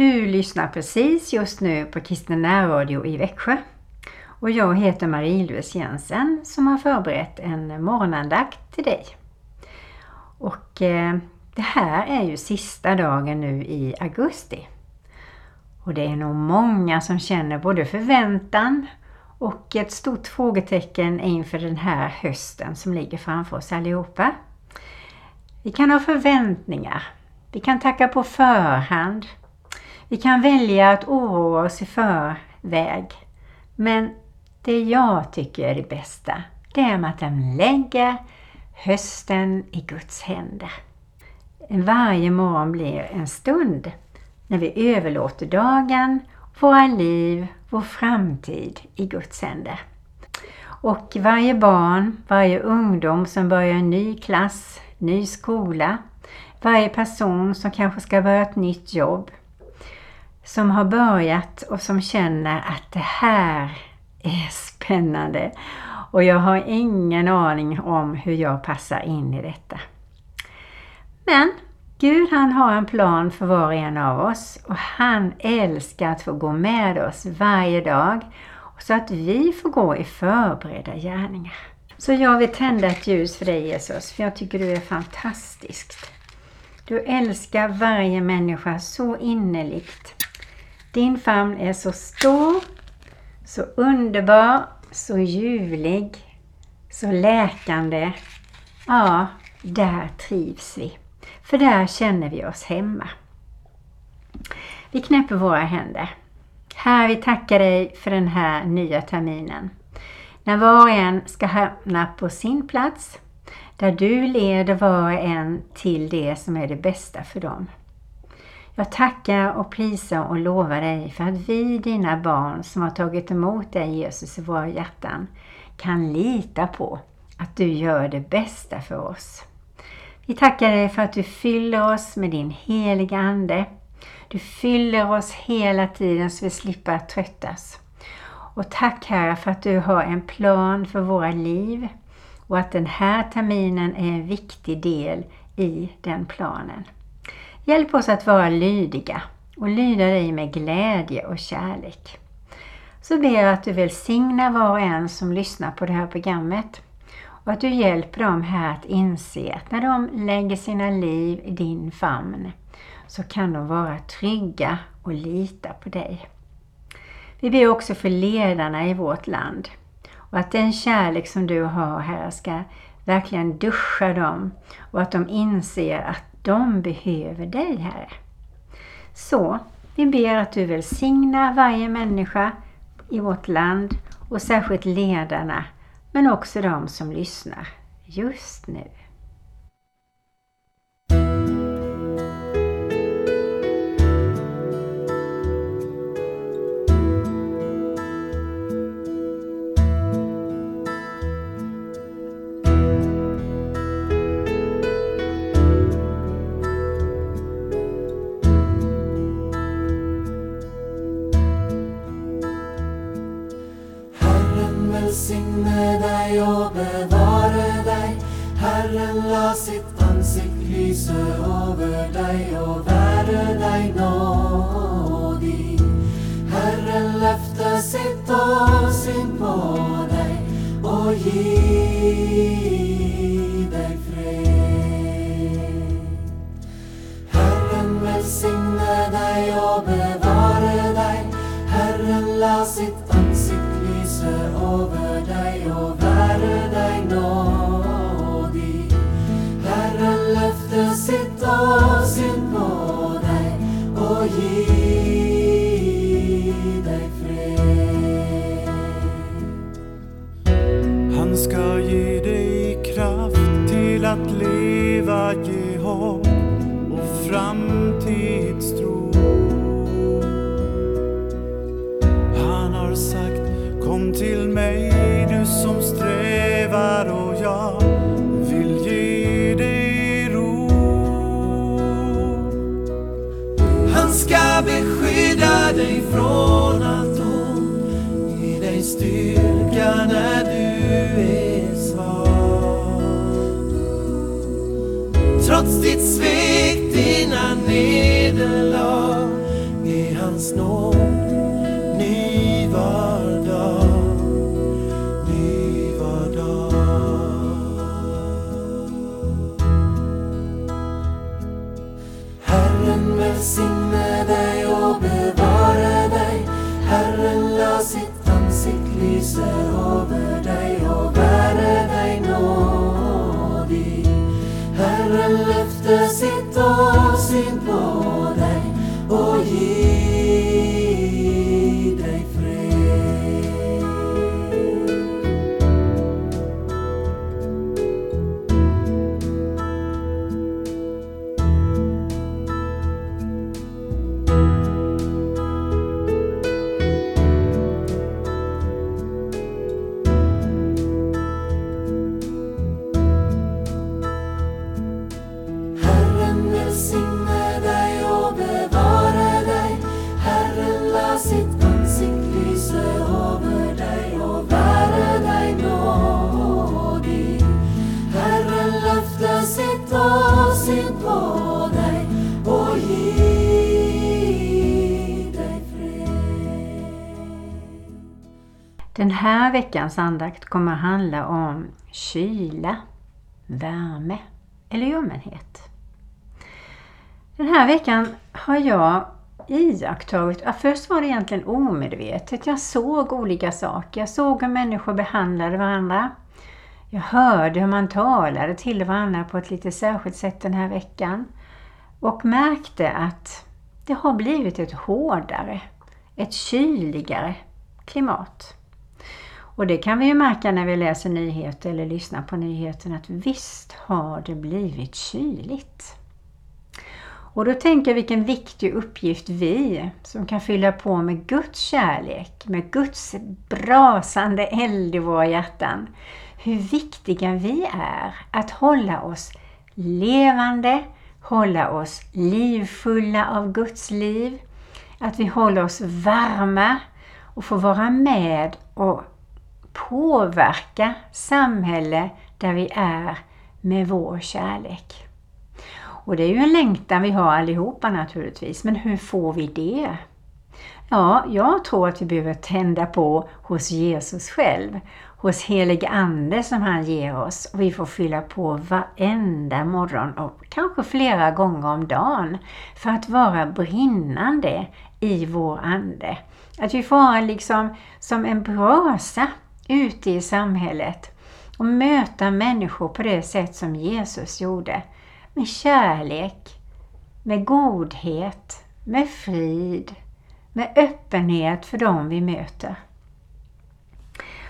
Du lyssnar precis just nu på Kristen närradio i Växjö. Och jag heter Marie-Louise Jensen som har förberett en morgonandakt till dig. Och eh, det här är ju sista dagen nu i augusti. Och det är nog många som känner både förväntan och ett stort frågetecken inför den här hösten som ligger framför oss allihopa. Vi kan ha förväntningar. Vi kan tacka på förhand. Vi kan välja att oroa oss i förväg. Men det jag tycker är det bästa, det är att den lägger hösten i Guds händer. Varje morgon blir en stund när vi överlåter dagen, våra liv, vår framtid i Guds händer. Och varje barn, varje ungdom som börjar en ny klass, ny skola, varje person som kanske ska börja ett nytt jobb, som har börjat och som känner att det här är spännande och jag har ingen aning om hur jag passar in i detta. Men Gud han har en plan för var och en av oss och han älskar att få gå med oss varje dag så att vi får gå i förberedda gärningar. Så jag vill tända ett ljus för dig Jesus, för jag tycker du är fantastisk. Du älskar varje människa så innerligt. Din famn är så stor, så underbar, så ljuvlig, så läkande. Ja, där trivs vi. För där känner vi oss hemma. Vi knäpper våra händer. Herre, vi tackar dig för den här nya terminen. När var och en ska hamna på sin plats, där du leder var och en till det som är det bästa för dem. Jag tackar och prisar och lovar dig för att vi, dina barn som har tagit emot dig Jesus i våra hjärtan, kan lita på att du gör det bästa för oss. Vi tackar dig för att du fyller oss med din heliga Ande. Du fyller oss hela tiden så vi slipper att tröttas. Och tack Herre för att du har en plan för våra liv och att den här terminen är en viktig del i den planen. Hjälp oss att vara lydiga och lyda dig med glädje och kärlek. Så ber jag att du välsignar var och en som lyssnar på det här programmet och att du hjälper dem här att inse att när de lägger sina liv i din famn så kan de vara trygga och lita på dig. Vi ber också för ledarna i vårt land och att den kärlek som du har här ska verkligen duscha dem och att de inser att de behöver dig Herre. Så vi ber att du välsignar varje människa i vårt land och särskilt ledarna men också de som lyssnar just nu. Ska ge dig kraft till att leva, ge hopp och framtidstro. Han har sagt Kom till mig du som strävar och jag vill ge dig ro. Han ska beskydda dig från hans nåd ny vardag, ny vardag. Herren välsigne dig och bevara dig. Herren la sitt ansikt lyse över dig och bäre dig nådig. Herren lyfte sitt åsyn Den här veckans andakt kommer att handla om kyla, värme eller ljummenhet. Den här veckan har jag iakttagit, ja, först var det egentligen omedvetet, jag såg olika saker. Jag såg hur människor behandlade varandra. Jag hörde hur man talade till varandra på ett lite särskilt sätt den här veckan. Och märkte att det har blivit ett hårdare, ett kyligare klimat. Och det kan vi ju märka när vi läser nyheter eller lyssnar på nyheterna att visst har det blivit kyligt. Och då tänker jag vilken viktig uppgift vi som kan fylla på med Guds kärlek, med Guds brasande eld i våra hjärtan, hur viktiga vi är att hålla oss levande, hålla oss livfulla av Guds liv, att vi håller oss varma och får vara med och påverka samhälle där vi är med vår kärlek. Och det är ju en längtan vi har allihopa naturligtvis, men hur får vi det? Ja, jag tror att vi behöver tända på hos Jesus själv, hos helig Ande som han ger oss. Och vi får fylla på varenda morgon och kanske flera gånger om dagen för att vara brinnande i vår ande. Att vi får vara liksom som en brasa ute i samhället och möta människor på det sätt som Jesus gjorde. Med kärlek, med godhet, med frid, med öppenhet för dem vi möter.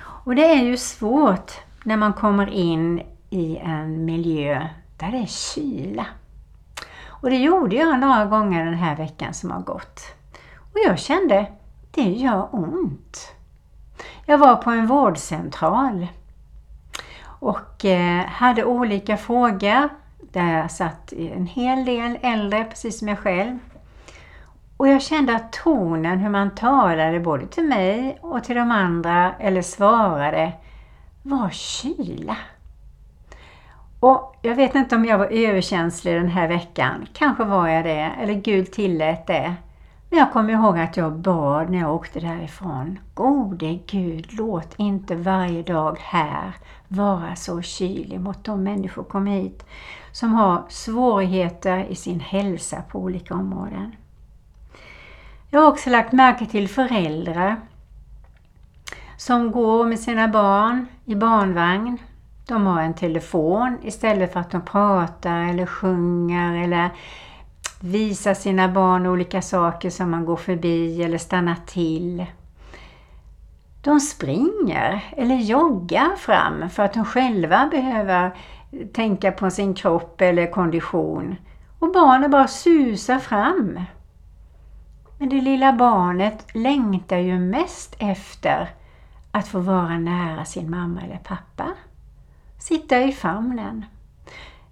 Och det är ju svårt när man kommer in i en miljö där det är kyla. Och det gjorde jag några gånger den här veckan som har gått. Och jag kände, det gör ont. Jag var på en vårdcentral och eh, hade olika frågor. Där satt en hel del äldre, precis som jag själv. Och jag kände att tonen, hur man talade både till mig och till de andra, eller svarade, var kyla. Och jag vet inte om jag var överkänslig den här veckan. Kanske var jag det, eller Gud tillät det. Men jag kommer ihåg att jag bad när jag åkte därifrån. Gode Gud, låt inte varje dag här vara så kylig mot de människor som kommer hit som har svårigheter i sin hälsa på olika områden. Jag har också lagt märke till föräldrar som går med sina barn i barnvagn. De har en telefon istället för att de pratar eller sjunger eller visa sina barn olika saker som man går förbi eller stannar till. De springer eller joggar fram för att de själva behöver tänka på sin kropp eller kondition. Och barnen bara susar fram. Men det lilla barnet längtar ju mest efter att få vara nära sin mamma eller pappa. Sitta i famnen.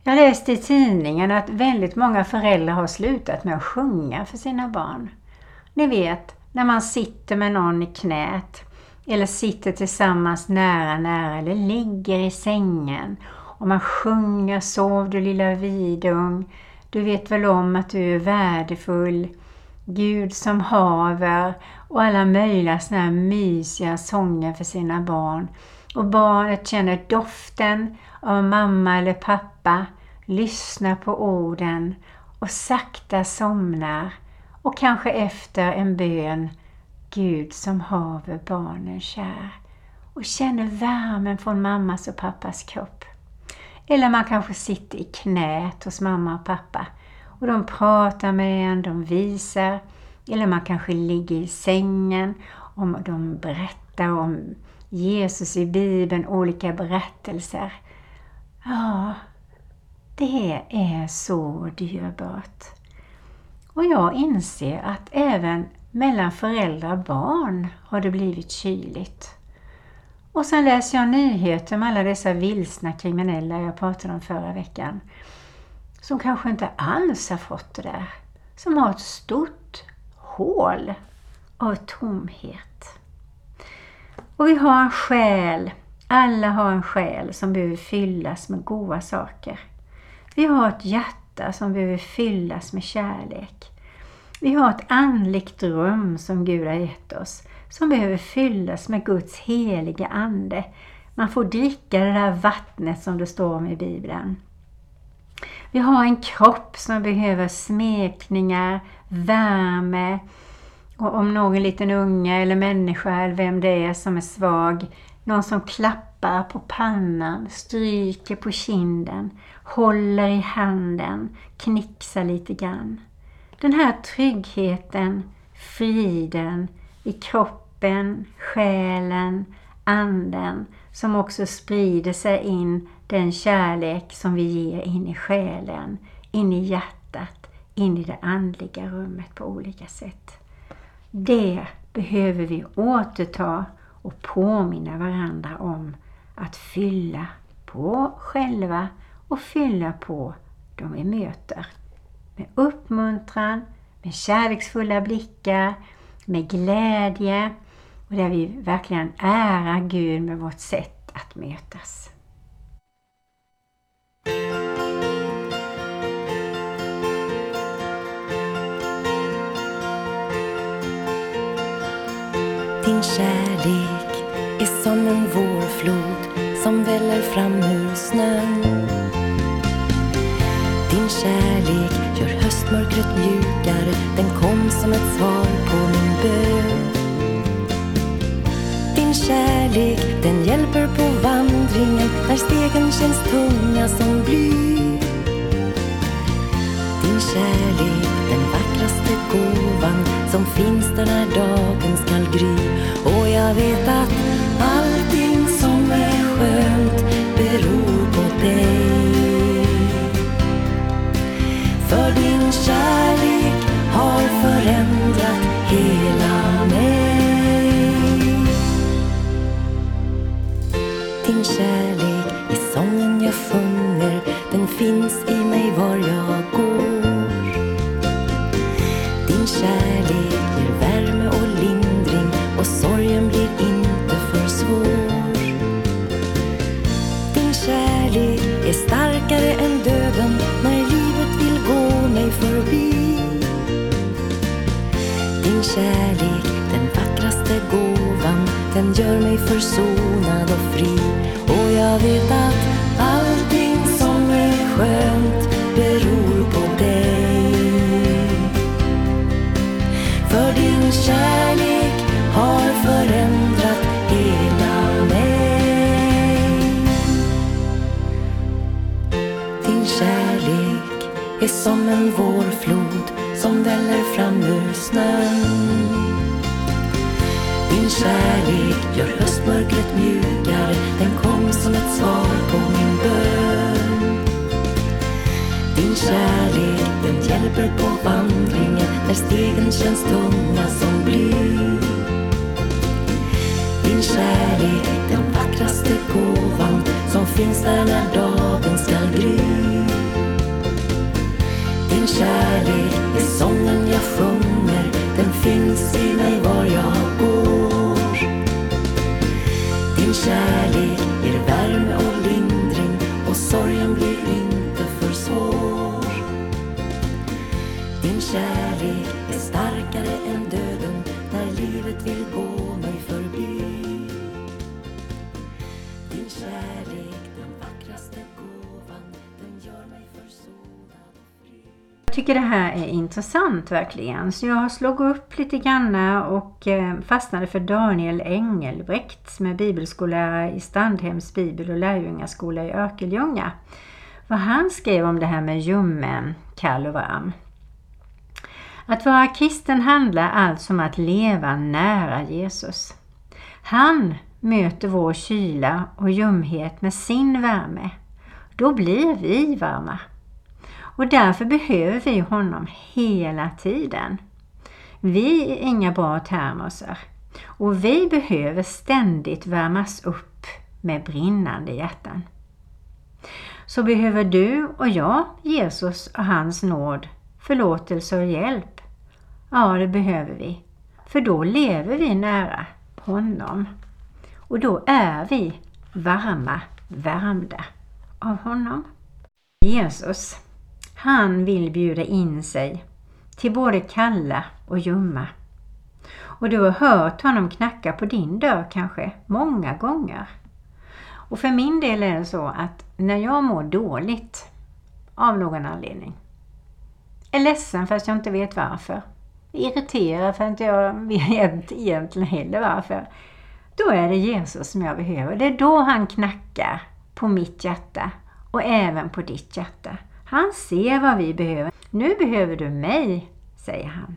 Jag läste i tidningen att väldigt många föräldrar har slutat med att sjunga för sina barn. Ni vet, när man sitter med någon i knät eller sitter tillsammans nära, nära eller ligger i sängen och man sjunger Sov du lilla vidung, du vet väl om att du är värdefull, Gud som haver och alla möjliga såna här mysiga sånger för sina barn. Och barnet känner doften av mamma eller pappa, lyssnar på orden och sakta somnar och kanske efter en bön Gud som haver barnen kär och känner värmen från mammas och pappas kropp. Eller man kanske sitter i knät hos mamma och pappa och de pratar med en, de visar. Eller man kanske ligger i sängen och de berättar om Jesus i Bibeln, olika berättelser. Ja, det är så dyrbart. Och jag inser att även mellan föräldrar och barn har det blivit kyligt. Och sen läser jag nyheter om alla dessa vilsna kriminella jag pratade om förra veckan. Som kanske inte alls har fått det där. Som har ett stort hål av tomhet. Och vi har en själ, alla har en själ som behöver fyllas med goda saker. Vi har ett hjärta som behöver fyllas med kärlek. Vi har ett andligt rum som Gud har gett oss som behöver fyllas med Guds heliga Ande. Man får dricka det där vattnet som det står om i Bibeln. Vi har en kropp som behöver smekningar, värme och om någon liten unge eller människa eller vem det är som är svag, någon som klappar på pannan, stryker på kinden, håller i handen, knixar lite grann. Den här tryggheten, friden i kroppen, själen, anden som också sprider sig in den kärlek som vi ger in i själen, in i hjärtat, in i det andliga rummet på olika sätt. Det behöver vi återta och påminna varandra om att fylla på själva och fylla på dem vi möter. Med uppmuntran, med kärleksfulla blickar, med glädje och där vi verkligen ärar Gud med vårt sätt att mötas. Din kärlek är som en vårflod som väller fram ur snön. Din kärlek gör höstmörkret mjukare, den kom som ett svar på min bön. Din kärlek, den hjälper på vandringen när stegen känns tunga som bly. Din kärlek, den vackraste gåvan som finns där när dagen skall gry. Och jag vet att allting som är skönt beror på dig. Din kärlek har förändrat hela mig. Din kärlek är sången jag sjunger, den finns i mig var jag den gör mig försonad och fri. Och jag vet att allting som är skönt beror på dig. För din kärlek har förändrat hela mig. Din kärlek är som en vårflod som väller fram ur snön. Din kärlek mörkret mjukare, den kom som ett svar på min bön. Din kärlek, den hjälper på vandringen när stegen känns tunga som bly. Din kärlek, den vackraste gåvan som finns där när dagen skall tycker det här är intressant verkligen. Så jag slog upp lite grann och eh, fastnade för Daniel Engelbrekt som är bibelskollärare i Strandhems bibel och lärjungaskola i Örkelljunga. Vad han skrev om det här med ljummen, kall och varm. Att vara kristen handlar alltså om att leva nära Jesus. Han möter vår kyla och ljumhet med sin värme. Då blir vi varma. Och därför behöver vi honom hela tiden. Vi är inga bra termosar och vi behöver ständigt värmas upp med brinnande hjärtan. Så behöver du och jag Jesus och hans nåd, förlåtelse och hjälp. Ja, det behöver vi. För då lever vi nära honom. Och då är vi varma, värmda av honom. Jesus, han vill bjuda in sig till både kalla och ljumma. Och du har hört honom knacka på din dörr kanske många gånger. Och för min del är det så att när jag mår dåligt av någon anledning, är ledsen fast jag inte vet varför, irriterad för att jag vet egentligen heller varför, då är det Jesus som jag behöver. Det är då han knackar på mitt hjärta och även på ditt hjärta. Han ser vad vi behöver. Nu behöver du mig, säger han.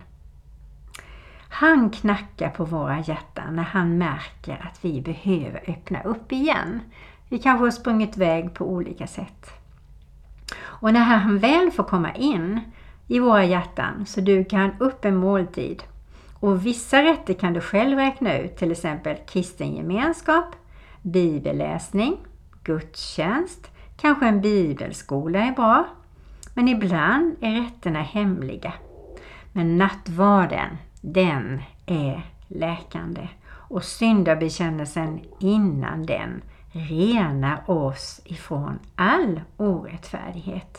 Han knackar på våra hjärtan när han märker att vi behöver öppna upp igen. Vi kanske har sprungit iväg på olika sätt. Och när han väl får komma in i våra hjärtan så dukar han upp en måltid. Och vissa rätter kan du själv räkna ut, till exempel kristen gemenskap, bibelläsning, gudstjänst, kanske en bibelskola är bra. Men ibland är rätterna hemliga. Men nattvarden, den är läkande. Och syndabekännelsen innan den renar oss ifrån all orättfärdighet.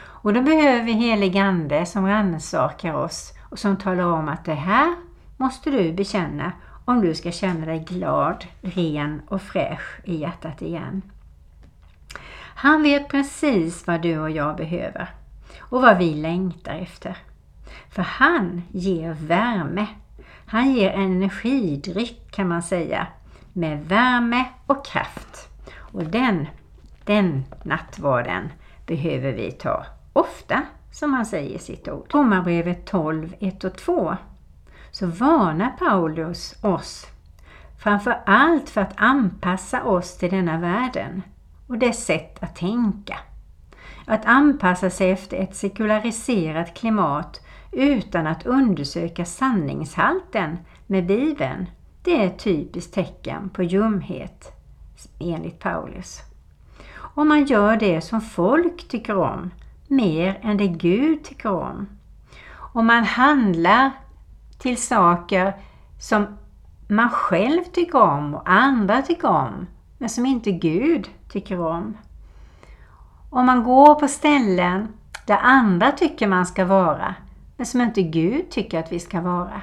Och då behöver vi helig Ande som rannsakar oss och som talar om att det här måste du bekänna om du ska känna dig glad, ren och fräsch i hjärtat igen. Han vet precis vad du och jag behöver och vad vi längtar efter. För han ger värme. Han ger energidryck kan man säga med värme och kraft. Och den, den nattvarden behöver vi ta ofta som han säger i sitt ord. Romarbrevet 12, 1 och 2 så varnar Paulus oss framför allt för att anpassa oss till denna världen och dess sätt att tänka. Att anpassa sig efter ett sekulariserat klimat utan att undersöka sanningshalten med Bibeln, det är ett typiskt tecken på ljumhet enligt Paulus. Om man gör det som folk tycker om, mer än det Gud tycker om. Om man handlar till saker som man själv tycker om och andra tycker om, men som inte Gud tycker om. Om man går på ställen där andra tycker man ska vara, men som inte Gud tycker att vi ska vara.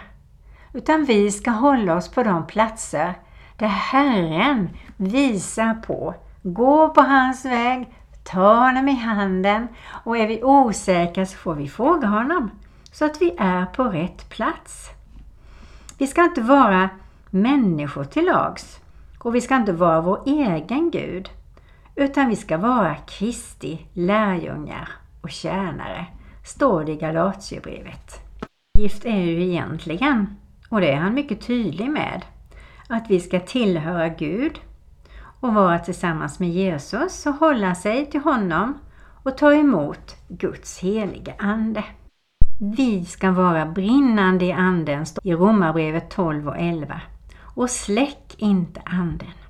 Utan vi ska hålla oss på de platser där Herren visar på, gå på hans väg, ta honom i handen och är vi osäkra så får vi fråga honom så att vi är på rätt plats. Vi ska inte vara människor till lags och vi ska inte vara vår egen Gud utan vi ska vara Kristi lärjungar och tjänare, står det i Galatierbrevet. Gift är ju egentligen, och det är han mycket tydlig med, att vi ska tillhöra Gud och vara tillsammans med Jesus och hålla sig till honom och ta emot Guds heliga Ande. Vi ska vara brinnande i Anden, i Romarbrevet 12 och 11. Och släck inte Anden.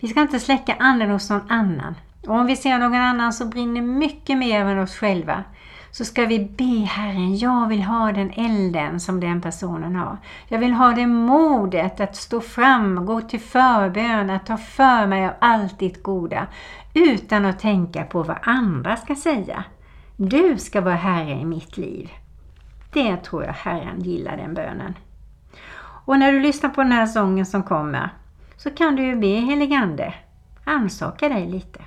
Vi ska inte släcka anden hos någon annan. Och om vi ser någon annan som brinner mycket mer än oss själva så ska vi be Herren, jag vill ha den elden som den personen har. Jag vill ha det modet att stå fram, gå till förbön, att ta för mig av allt ditt goda utan att tänka på vad andra ska säga. Du ska vara Herre i mitt liv. Det tror jag Herren gillar den bönen. Och när du lyssnar på den här sången som kommer så kan du ju be heligande ansaka dig lite.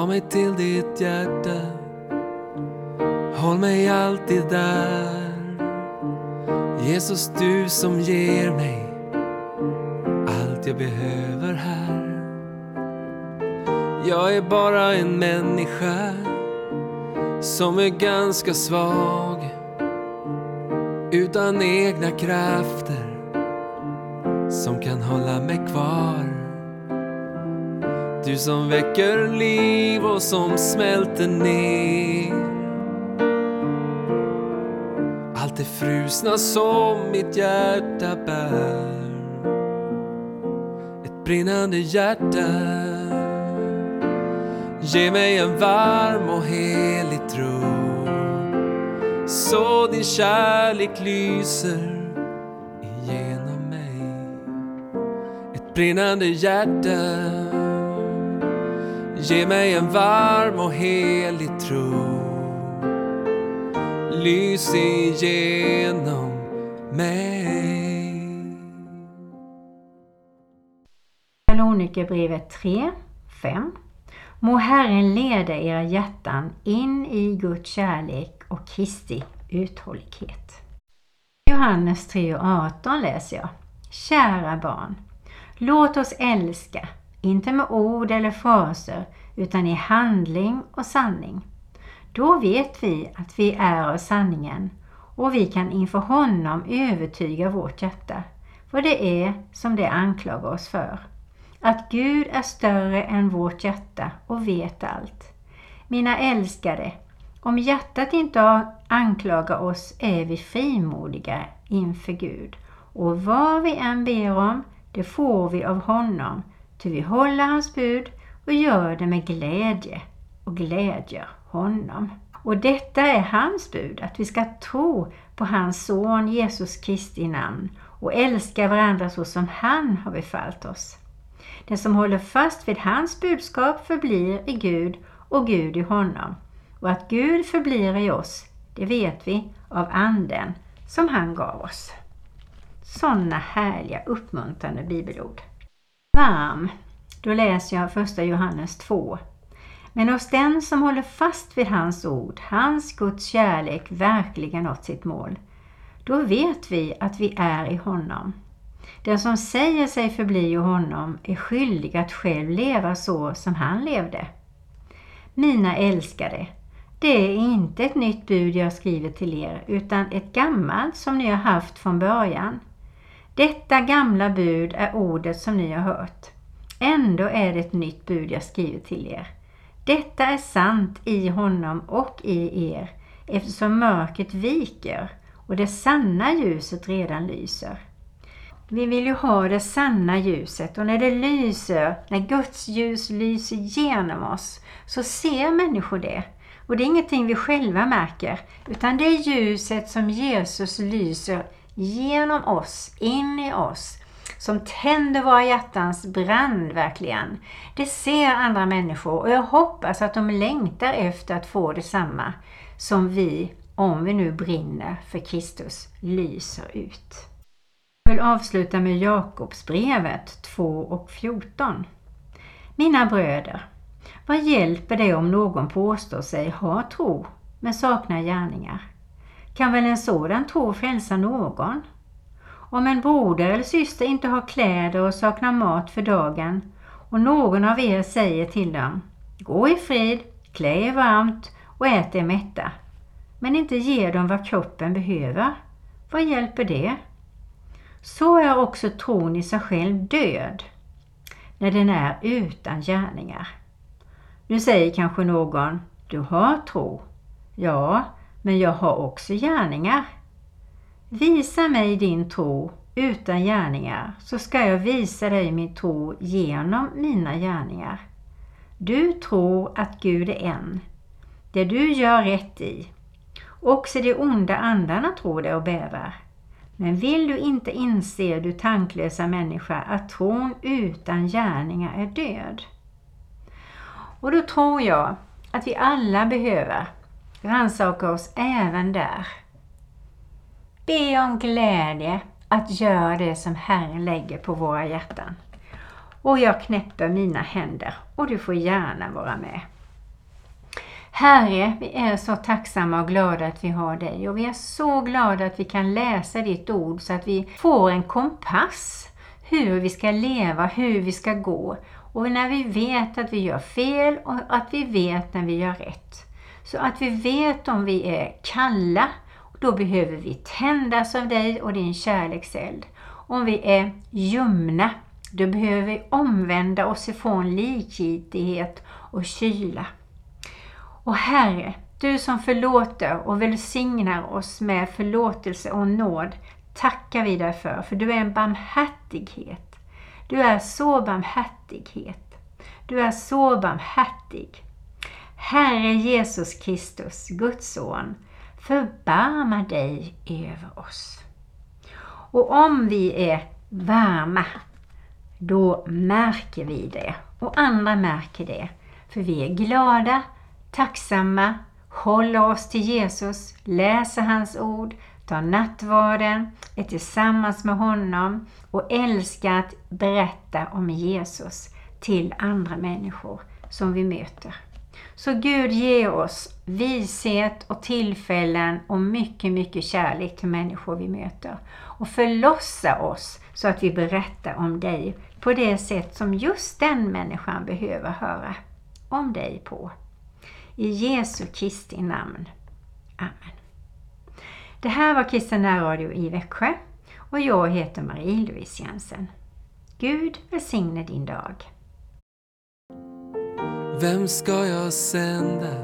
Ta mig till ditt hjärta. Håll mig alltid där. Jesus, du som ger mig allt jag behöver här. Jag är bara en människa som är ganska svag utan egna krafter. Du som väcker liv och som smälter ner allt det frusna som mitt hjärta bär. Ett brinnande hjärta Ge mig en varm och helig tro så din kärlek lyser igenom mig. Ett brinnande hjärta Ge mig en varm och helig tro Lys igenom mig Thessalonikerbrevet 3, 5 Må Herren leda era hjärtan in i Guds kärlek och Kristi uthållighet. Johannes 3 och 18 läser jag. Kära barn, låt oss älska, inte med ord eller fraser, utan i handling och sanning. Då vet vi att vi är av sanningen och vi kan inför honom övertyga vårt hjärta vad det är som det anklagar oss för att Gud är större än vårt hjärta och vet allt. Mina älskade, om hjärtat inte anklagar oss är vi frimodiga inför Gud och vad vi än ber om, det får vi av honom, ty vi håller hans bud och gör det med glädje och glädjer honom. Och detta är hans bud, att vi ska tro på hans son Jesus Kristi namn och älska varandra så som han har befallt oss. Den som håller fast vid hans budskap förblir i Gud och Gud i honom. Och att Gud förblir i oss, det vet vi av anden som han gav oss. Sådana härliga uppmuntrande bibelord. Varm, då läser jag första Johannes 2. Men hos den som håller fast vid hans ord, hans Guds kärlek verkligen nått sitt mål, då vet vi att vi är i honom. Den som säger sig förbli i honom är skyldig att själv leva så som han levde. Mina älskade, det är inte ett nytt bud jag skriver till er, utan ett gammalt som ni har haft från början. Detta gamla bud är ordet som ni har hört. Ändå är det ett nytt bud jag skriver till er. Detta är sant i honom och i er, eftersom mörkret viker och det sanna ljuset redan lyser. Vi vill ju ha det sanna ljuset och när det lyser, när Guds ljus lyser genom oss, så ser människor det. Och det är ingenting vi själva märker, utan det är ljuset som Jesus lyser genom oss, in i oss, som tänder våra hjärtans brand verkligen. Det ser andra människor och jag hoppas att de längtar efter att få detsamma som vi, om vi nu brinner för Kristus, lyser ut. Jag vill avsluta med Jakobsbrevet 2 och 14. Mina bröder, vad hjälper det om någon påstår sig ha tro men saknar gärningar? Kan väl en sådan tro frälsa någon? Om en broder eller syster inte har kläder och saknar mat för dagen och någon av er säger till dem Gå i frid, klä er varmt och ät er mätta men inte ger dem vad kroppen behöver. Vad hjälper det? Så är också tron i sig själv död när den är utan gärningar. Nu säger kanske någon, du har tro. Ja, men jag har också gärningar. Visa mig din tro utan gärningar så ska jag visa dig min tro genom mina gärningar. Du tror att Gud är en. Det du gör rätt i. Också de onda andarna tror det och bävar. Men vill du inte inse, du tanklösa människa, att tron utan gärningar är död? Och då tror jag att vi alla behöver rannsaka oss även där. Be om glädje att göra det som Herren lägger på våra hjärtan. Och jag knäpper mina händer och du får gärna vara med. Herre, vi är så tacksamma och glada att vi har dig och vi är så glada att vi kan läsa ditt ord så att vi får en kompass hur vi ska leva, hur vi ska gå och när vi vet att vi gör fel och att vi vet när vi gör rätt. Så att vi vet om vi är kalla, då behöver vi tändas av dig och din kärlekseld. Om vi är ljumna, då behöver vi omvända oss ifrån likgiltighet och kyla. Och Herre, du som förlåter och välsignar oss med förlåtelse och nåd, tackar vi dig för, för du är en barmhärtighet. Du är så barmhärtighet. Du är så barmhärtig. Herre Jesus Kristus, Guds son, förbarma dig över oss. Och om vi är varma, då märker vi det och andra märker det. För vi är glada, tacksamma, håller oss till Jesus, läser hans ord, tar nattvarden, är tillsammans med honom och älskar att berätta om Jesus till andra människor som vi möter. Så Gud ge oss vishet och tillfällen och mycket, mycket kärlek till människor vi möter. Och förlossa oss så att vi berättar om dig på det sätt som just den människan behöver höra om dig på. I Jesu Kristi namn. Amen. Det här var Kristen Radio i Växjö och jag heter Marie-Louise Jensen. Gud välsigne din dag. Vem ska jag sända?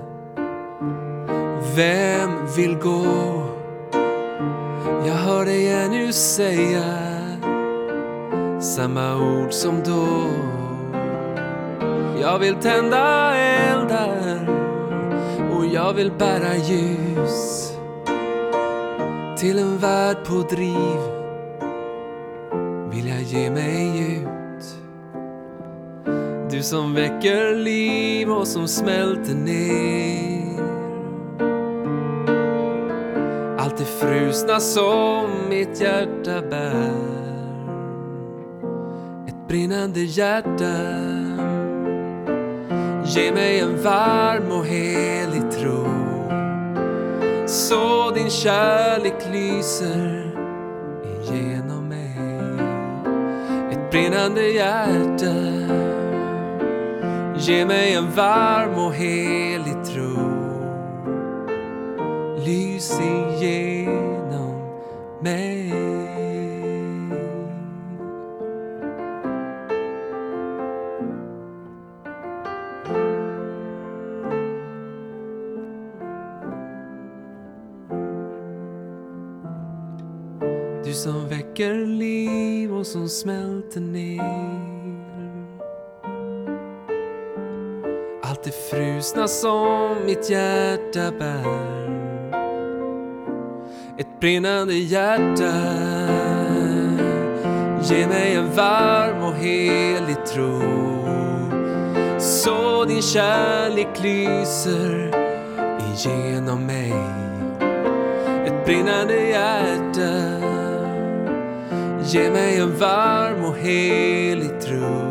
Vem vill gå? Jag hör dig ännu säga samma ord som då. Jag vill tända eldar och jag vill bära ljus till en värld på driv vill jag ge mig ut. Du som väcker liv och som smälter ner allt det frusna som mitt hjärta bär. Ett brinnande hjärta Ge mig en varm och helig tro så din kärlek lyser igenom mig. Ett brinnande hjärta Ge mig en varm och helig tro. Lys igenom mig. Du som väcker liv och som smälter ner. Det frusna som mitt hjärta bär. Ett brinnande hjärta. Ge mig en varm och helig tro. Så din kärlek lyser igenom mig. Ett brinnande hjärta. Ge mig en varm och helig tro.